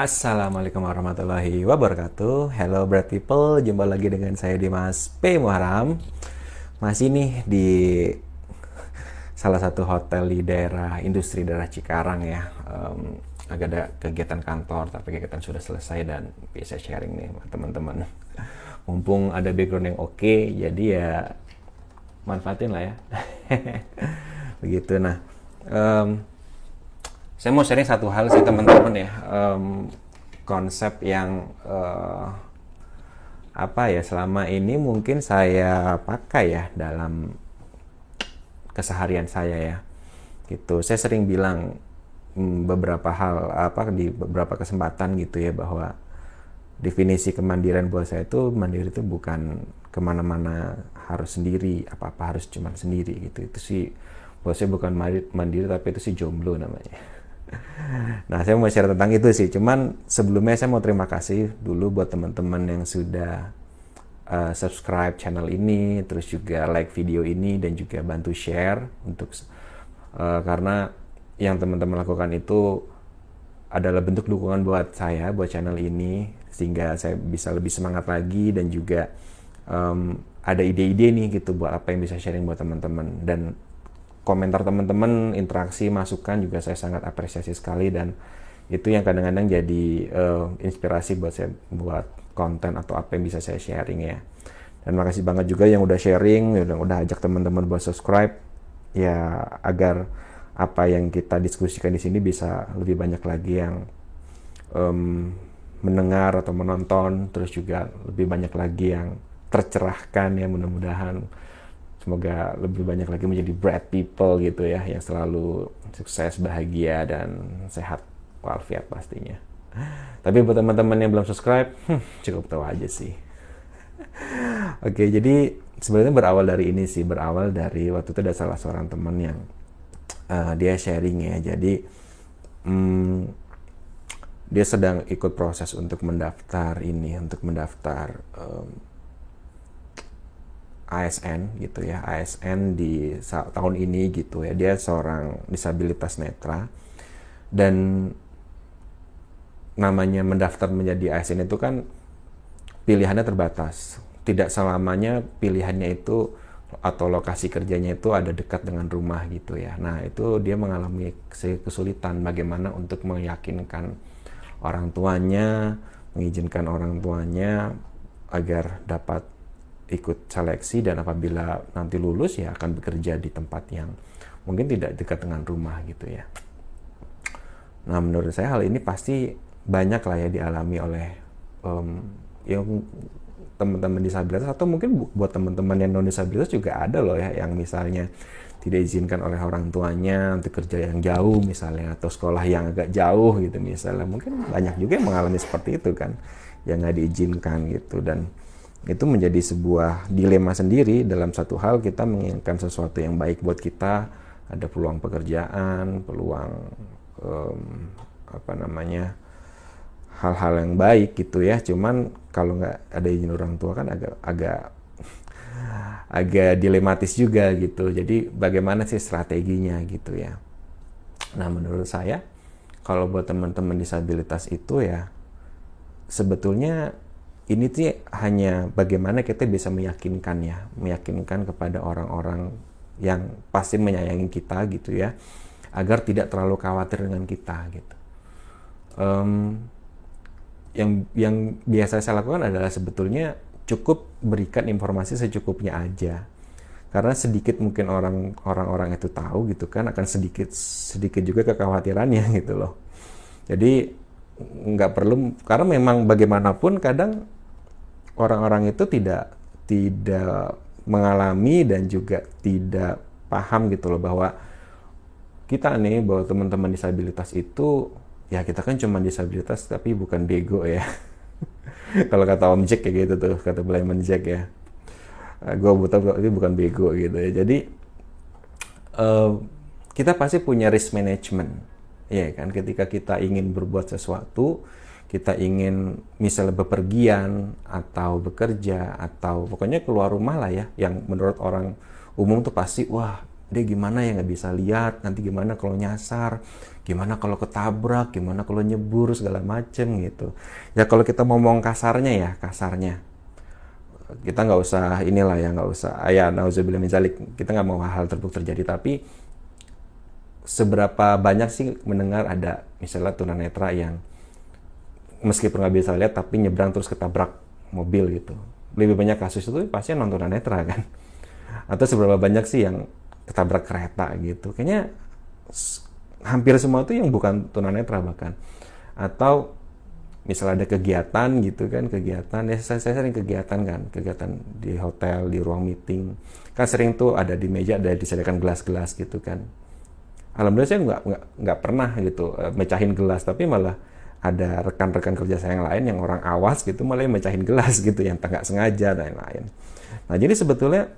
Assalamualaikum warahmatullahi wabarakatuh. Hello Brad People. Jumpa lagi dengan saya Dimas P. Muharam. Masih nih di salah satu hotel di daerah industri daerah Cikarang ya. Um, Agak ada kegiatan kantor Tapi kegiatan sudah selesai dan bisa sharing nih teman-teman. Mumpung ada background yang oke okay, Jadi ya manfaatin lah ya. Begitu. Nah um, saya mau sharing satu hal sih teman-teman ya. Um, konsep yang uh, apa ya selama ini mungkin saya pakai ya dalam keseharian saya ya. Gitu. Saya sering bilang um, beberapa hal apa di beberapa kesempatan gitu ya bahwa definisi kemandirian buat saya itu mandiri itu bukan ke mana-mana harus sendiri apa-apa harus cuma sendiri gitu. Itu sih buat saya bukan mandiri tapi itu sih jomblo namanya Nah, saya mau share tentang itu sih. Cuman sebelumnya saya mau terima kasih dulu buat teman-teman yang sudah uh, subscribe channel ini, terus juga like video ini dan juga bantu share untuk uh, karena yang teman-teman lakukan itu adalah bentuk dukungan buat saya, buat channel ini sehingga saya bisa lebih semangat lagi dan juga um, ada ide-ide nih gitu buat apa yang bisa sharing buat teman-teman dan komentar teman-teman, interaksi, masukan juga saya sangat apresiasi sekali dan itu yang kadang-kadang jadi uh, inspirasi buat saya buat konten atau apa yang bisa saya sharing ya. Dan makasih banget juga yang udah sharing, yang udah ajak teman-teman buat subscribe ya agar apa yang kita diskusikan di sini bisa lebih banyak lagi yang um, mendengar atau menonton, terus juga lebih banyak lagi yang tercerahkan ya mudah-mudahan semoga lebih banyak lagi menjadi bright people gitu ya yang selalu sukses bahagia dan sehat walafiat pastinya. Tapi buat teman-teman yang belum subscribe hmm, cukup tahu aja sih. Oke jadi sebenarnya berawal dari ini sih berawal dari waktu itu ada salah seorang teman yang uh, dia sharing ya. Jadi um, dia sedang ikut proses untuk mendaftar ini untuk mendaftar um, ASN gitu ya ASN di tahun ini gitu ya dia seorang disabilitas netra. Dan namanya mendaftar menjadi ASN itu kan pilihannya terbatas. Tidak selamanya pilihannya itu atau lokasi kerjanya itu ada dekat dengan rumah gitu ya. Nah itu dia mengalami kesulitan bagaimana untuk meyakinkan orang tuanya mengizinkan orang tuanya agar dapat ikut seleksi dan apabila nanti lulus ya akan bekerja di tempat yang mungkin tidak dekat dengan rumah gitu ya. Nah menurut saya hal ini pasti banyak lah ya dialami oleh um, yang teman-teman disabilitas atau mungkin buat teman-teman yang non disabilitas juga ada loh ya yang misalnya tidak izinkan oleh orang tuanya untuk kerja yang jauh misalnya atau sekolah yang agak jauh gitu misalnya mungkin banyak juga yang mengalami seperti itu kan yang nggak diizinkan gitu dan itu menjadi sebuah dilema sendiri. Dalam satu hal kita menginginkan sesuatu yang baik buat kita. Ada peluang pekerjaan peluang um, apa namanya hal-hal yang baik gitu ya. Cuman kalau nggak ada izin orang tua kan agak agak agak dilematis juga gitu. Jadi bagaimana sih strateginya gitu ya. Nah menurut saya kalau buat teman-teman disabilitas itu ya sebetulnya ini tuh hanya bagaimana kita bisa meyakinkan ya, meyakinkan kepada orang-orang yang pasti menyayangi kita gitu ya, agar tidak terlalu khawatir dengan kita gitu. Um, yang yang biasa saya lakukan adalah sebetulnya cukup berikan informasi secukupnya aja karena sedikit mungkin orang orang-orang itu tahu gitu kan akan sedikit sedikit juga kekhawatirannya gitu loh jadi nggak perlu karena memang bagaimanapun kadang orang-orang itu tidak tidak mengalami dan juga tidak paham gitu loh bahwa kita nih bahwa teman-teman disabilitas itu ya kita kan cuma disabilitas tapi bukan bego ya. Kalau kata Om Jack kayak gitu tuh kata Blayman Jack ya. Uh, gue buta itu bukan bego gitu ya. Jadi uh, kita pasti punya risk management ya kan? Ketika kita ingin berbuat sesuatu kita ingin misalnya bepergian atau bekerja atau pokoknya keluar rumah lah ya yang menurut orang umum tuh pasti wah dia gimana ya nggak bisa lihat nanti gimana kalau nyasar gimana kalau ketabrak gimana kalau nyebur segala macem gitu. Ya kalau kita ngomong kasarnya ya kasarnya. Kita nggak usah inilah ya nggak usah ayah nauzubillah minzalik kita nggak mau hal terbuk terjadi tapi seberapa banyak sih mendengar ada misalnya tunanetra yang meskipun nggak bisa lihat tapi nyebrang terus ketabrak mobil gitu. Lebih banyak kasus itu pasti non tunanetra kan? Atau seberapa banyak sih yang ketabrak kereta gitu. Kayaknya hampir semua itu yang bukan tunanetra bahkan. Atau misalnya ada kegiatan gitu kan kegiatan ya saya, saya sering kegiatan kan kegiatan di hotel di ruang meeting. Kan sering tuh ada di meja ada disediakan gelas-gelas gitu kan. Alhamdulillah saya nggak nggak pernah gitu uh, mecahin gelas tapi malah ada rekan-rekan kerja saya yang lain yang orang awas gitu yang mecahin gelas gitu yang nggak sengaja dan lain-lain nah jadi sebetulnya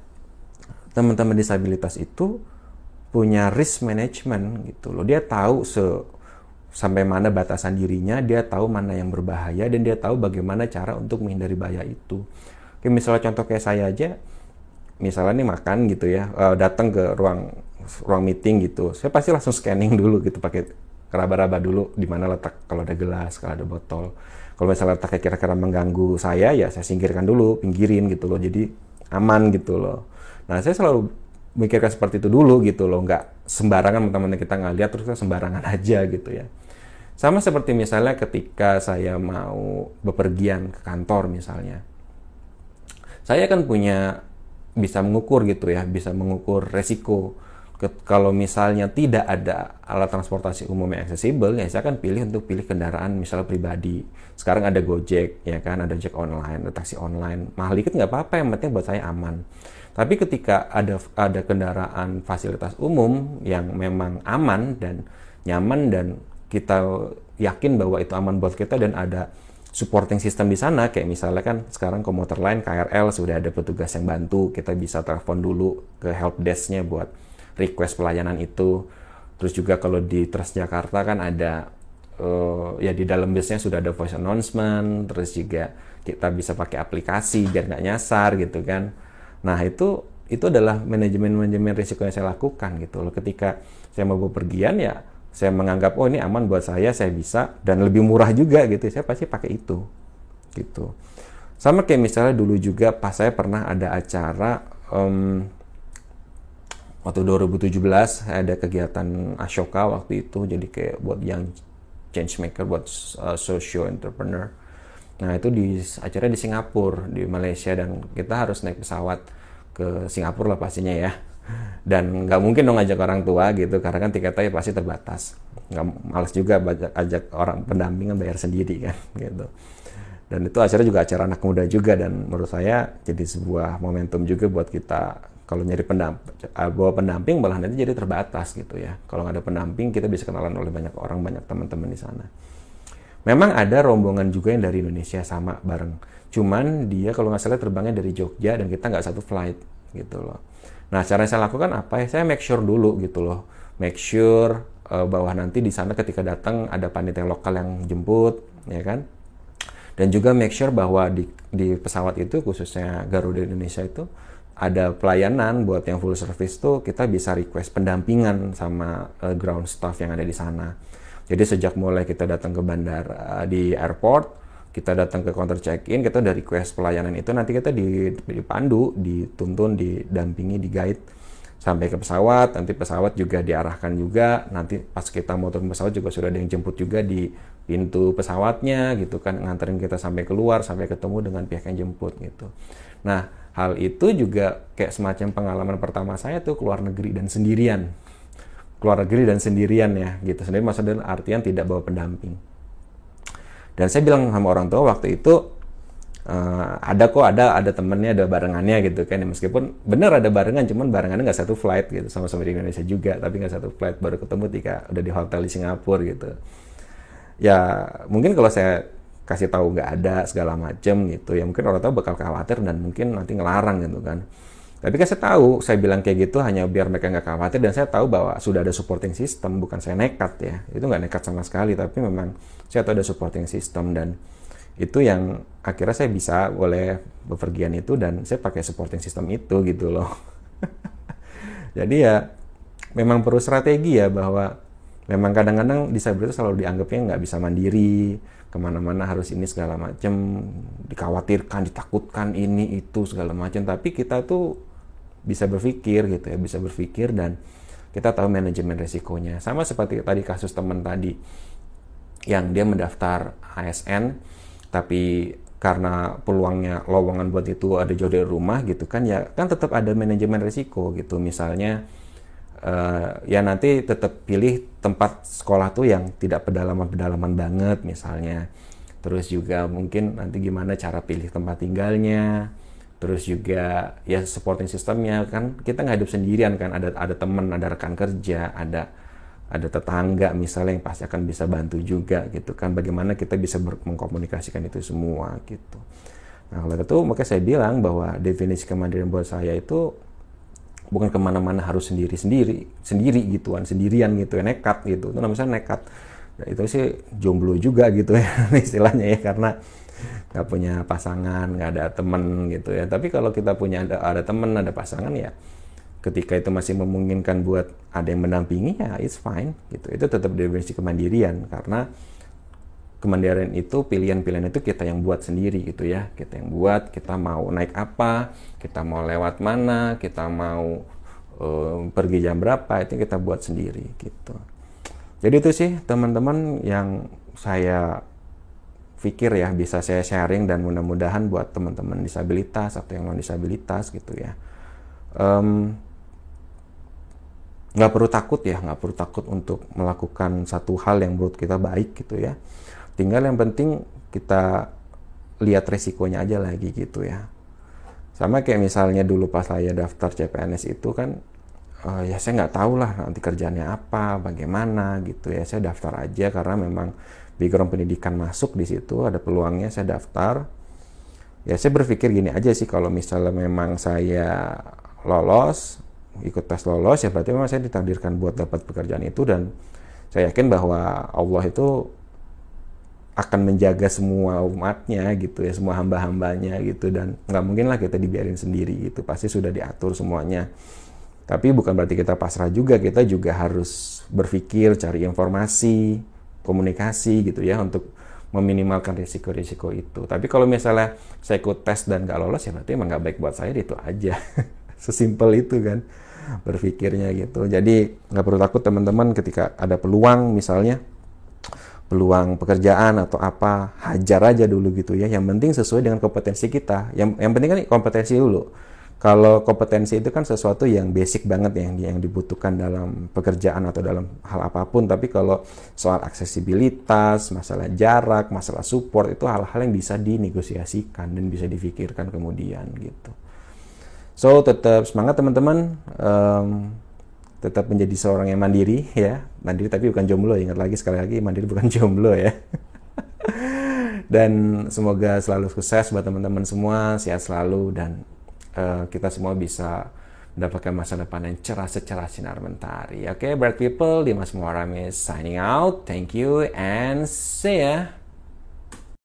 teman-teman disabilitas itu punya risk management gitu loh. Dia tahu se sampai mana batasan dirinya, dia tahu mana yang berbahaya dan dia tahu bagaimana cara untuk menghindari bahaya itu. Oke, misalnya contoh kayak saya aja, misalnya nih makan gitu ya, uh, datang ke ruang ruang meeting gitu, saya pasti langsung scanning dulu gitu pakai raba-raba dulu di mana letak kalau ada gelas, kalau ada botol. Kalau misalnya letaknya kira-kira mengganggu saya, ya saya singkirkan dulu, pinggirin gitu loh. Jadi aman gitu loh. Nah, saya selalu mikirkan seperti itu dulu gitu loh, nggak sembarangan teman-teman kita nggak lihat terus sembarangan aja gitu ya. Sama seperti misalnya ketika saya mau bepergian ke kantor misalnya. Saya kan punya bisa mengukur gitu ya, bisa mengukur resiko. Kalau misalnya tidak ada alat transportasi umum yang aksesibel, ya saya akan pilih untuk pilih kendaraan misalnya pribadi. Sekarang ada Gojek, ya kan, ada Jack online, ada taksi online. Mahal dikit nggak apa-apa, yang penting buat saya aman. Tapi ketika ada ada kendaraan fasilitas umum yang memang aman dan nyaman dan kita yakin bahwa itu aman buat kita dan ada supporting system di sana kayak misalnya kan sekarang komuter lain KRL sudah ada petugas yang bantu kita bisa telepon dulu ke help desk-nya buat request pelayanan itu terus juga kalau di Transjakarta kan ada uh, ya di dalam busnya sudah ada voice announcement terus juga kita bisa pakai aplikasi biar nggak nyasar gitu kan Nah itu itu adalah manajemen-manajemen risiko yang saya lakukan gitu loh. Ketika saya mau bepergian ya saya menganggap oh ini aman buat saya, saya bisa dan lebih murah juga gitu. Saya pasti pakai itu gitu. Sama kayak misalnya dulu juga pas saya pernah ada acara um, waktu 2017 ada kegiatan Ashoka waktu itu jadi kayak buat yang change maker buat uh, social entrepreneur Nah itu di acara di Singapura, di Malaysia dan kita harus naik pesawat ke Singapura lah pastinya ya. Dan nggak mungkin dong ajak orang tua gitu karena kan tiketnya pasti terbatas. Nggak males juga ajak, ajak orang pendampingan bayar sendiri kan gitu. Dan itu acara juga acara anak muda juga dan menurut saya jadi sebuah momentum juga buat kita kalau nyari pendamping, bawa pendamping malah nanti jadi terbatas gitu ya. Kalau nggak ada pendamping kita bisa kenalan oleh banyak orang, banyak teman-teman di sana. Memang ada rombongan juga yang dari Indonesia sama bareng. Cuman dia kalau nggak salah terbangnya dari Jogja dan kita nggak satu flight gitu loh. Nah cara yang saya lakukan apa ya? Saya make sure dulu gitu loh. Make sure uh, bahwa nanti di sana ketika datang ada panitia lokal yang jemput, ya kan? Dan juga make sure bahwa di, di pesawat itu khususnya Garuda Indonesia itu ada pelayanan buat yang full service tuh kita bisa request pendampingan sama uh, ground staff yang ada di sana jadi sejak mulai kita datang ke bandara di airport, kita datang ke counter check-in, kita udah request pelayanan itu nanti kita dipandu, dituntun, didampingi, di guide sampai ke pesawat. Nanti pesawat juga diarahkan juga. Nanti pas kita mau turun pesawat juga sudah ada yang jemput juga di pintu pesawatnya gitu kan, nganterin kita sampai keluar, sampai ketemu dengan pihak yang jemput gitu. Nah, hal itu juga kayak semacam pengalaman pertama saya tuh keluar negeri dan sendirian. Keluar negeri dan sendirian ya gitu. Sendiri maksudnya artian tidak bawa pendamping. Dan saya bilang sama orang tua waktu itu uh, ada kok ada ada temennya ada barengannya gitu kan. Ya, meskipun benar ada barengan cuman barengannya nggak satu flight gitu. Sama-sama di Indonesia juga tapi nggak satu flight. Baru ketemu ketika udah di hotel di Singapura gitu. Ya mungkin kalau saya kasih tahu nggak ada segala macem gitu ya mungkin orang tua bakal khawatir dan mungkin nanti ngelarang gitu kan tapi kan saya tahu, saya bilang kayak gitu hanya biar mereka nggak khawatir dan saya tahu bahwa sudah ada supporting system, bukan saya nekat ya. Itu nggak nekat sama sekali, tapi memang saya tahu ada supporting system dan itu yang akhirnya saya bisa boleh bepergian itu dan saya pakai supporting system itu gitu loh. Jadi ya memang perlu strategi ya bahwa memang kadang-kadang disabilitas selalu dianggapnya nggak bisa mandiri ke mana-mana harus ini segala macam dikhawatirkan ditakutkan ini itu segala macam tapi kita tuh bisa berpikir gitu ya bisa berpikir dan kita tahu manajemen resikonya. Sama seperti tadi kasus teman tadi yang dia mendaftar ASN tapi karena peluangnya lowongan buat itu ada jauh dari rumah gitu kan ya kan tetap ada manajemen risiko gitu. Misalnya uh, ya nanti tetap pilih tempat sekolah tuh yang tidak pedalaman-pedalaman banget misalnya. Terus juga mungkin nanti gimana cara pilih tempat tinggalnya. Terus juga ya supporting sistemnya kan kita nggak hidup sendirian kan. Ada ada teman ada rekan kerja ada ada tetangga misalnya yang pasti akan bisa bantu juga gitu kan. Bagaimana kita bisa mengkomunikasikan itu semua gitu. Nah oleh itu makanya saya bilang bahwa definisi kemandirian buat saya itu bukan ke mana-mana harus sendiri sendiri sendiri gituan sendirian gitu ya nekat gitu. Itu namanya nekat. Ya, itu sih jomblo juga gitu ya istilahnya ya karena nggak punya pasangan nggak ada temen gitu ya. Tapi kalau kita punya ada ada temen ada pasangan ya ketika itu masih memungkinkan buat ada yang mendampingi ya it's fine gitu. Itu tetap definisi kemandirian karena kemandirian itu pilihan-pilihan itu kita yang buat sendiri gitu ya. Kita yang buat kita mau naik apa kita mau lewat mana kita mau uh, pergi jam berapa itu kita buat sendiri gitu. Jadi itu sih teman-teman yang saya pikir ya bisa saya sharing dan mudah-mudahan buat teman-teman disabilitas atau yang non disabilitas gitu ya. Um, nggak perlu takut ya nggak perlu takut untuk melakukan satu hal yang menurut kita baik gitu ya tinggal yang penting kita lihat resikonya aja lagi gitu ya. Sama kayak misalnya dulu pas saya daftar CPNS itu kan uh, ya saya nggak tahu lah nanti kerjanya apa bagaimana gitu ya. Saya daftar aja karena memang background pendidikan masuk di situ ada peluangnya saya daftar. Ya saya berpikir gini aja sih kalau misalnya memang saya lolos ikut tes lolos ya berarti memang saya ditakdirkan buat dapat pekerjaan itu dan saya yakin bahwa Allah itu akan menjaga semua umatnya gitu ya semua hamba-hambanya gitu. Dan nggak mungkin lah kita dibiarin sendiri gitu pasti sudah diatur semuanya. Tapi bukan berarti kita pasrah juga kita juga harus berpikir cari informasi komunikasi gitu ya untuk meminimalkan risiko-risiko itu. Tapi kalau misalnya saya ikut tes dan nggak lolos ya berarti emang nggak baik buat saya itu aja. Sesimpel itu kan berpikirnya gitu. Jadi nggak perlu takut teman-teman ketika ada peluang misalnya peluang pekerjaan atau apa hajar aja dulu gitu ya. Yang penting sesuai dengan kompetensi kita. Yang yang penting kan kompetensi dulu. Kalau kompetensi itu kan sesuatu yang basic banget yang yang dibutuhkan dalam pekerjaan atau dalam hal apa pun. Tapi kalau soal aksesibilitas, masalah jarak, masalah support itu hal-hal yang bisa dinegosiasikan dan bisa difikirkan kemudian gitu. So tetap semangat teman-teman, um, tetap menjadi seorang yang mandiri ya, mandiri tapi bukan jomblo. Ingat lagi sekali lagi mandiri bukan jomblo ya. dan semoga selalu sukses buat teman-teman semua, sehat selalu dan uh, kita semua bisa mendapatkan masa depan yang cerah secerah sinar mentari. Oke, okay, bright people, Dimas Muharam is signing out. Thank you and see ya.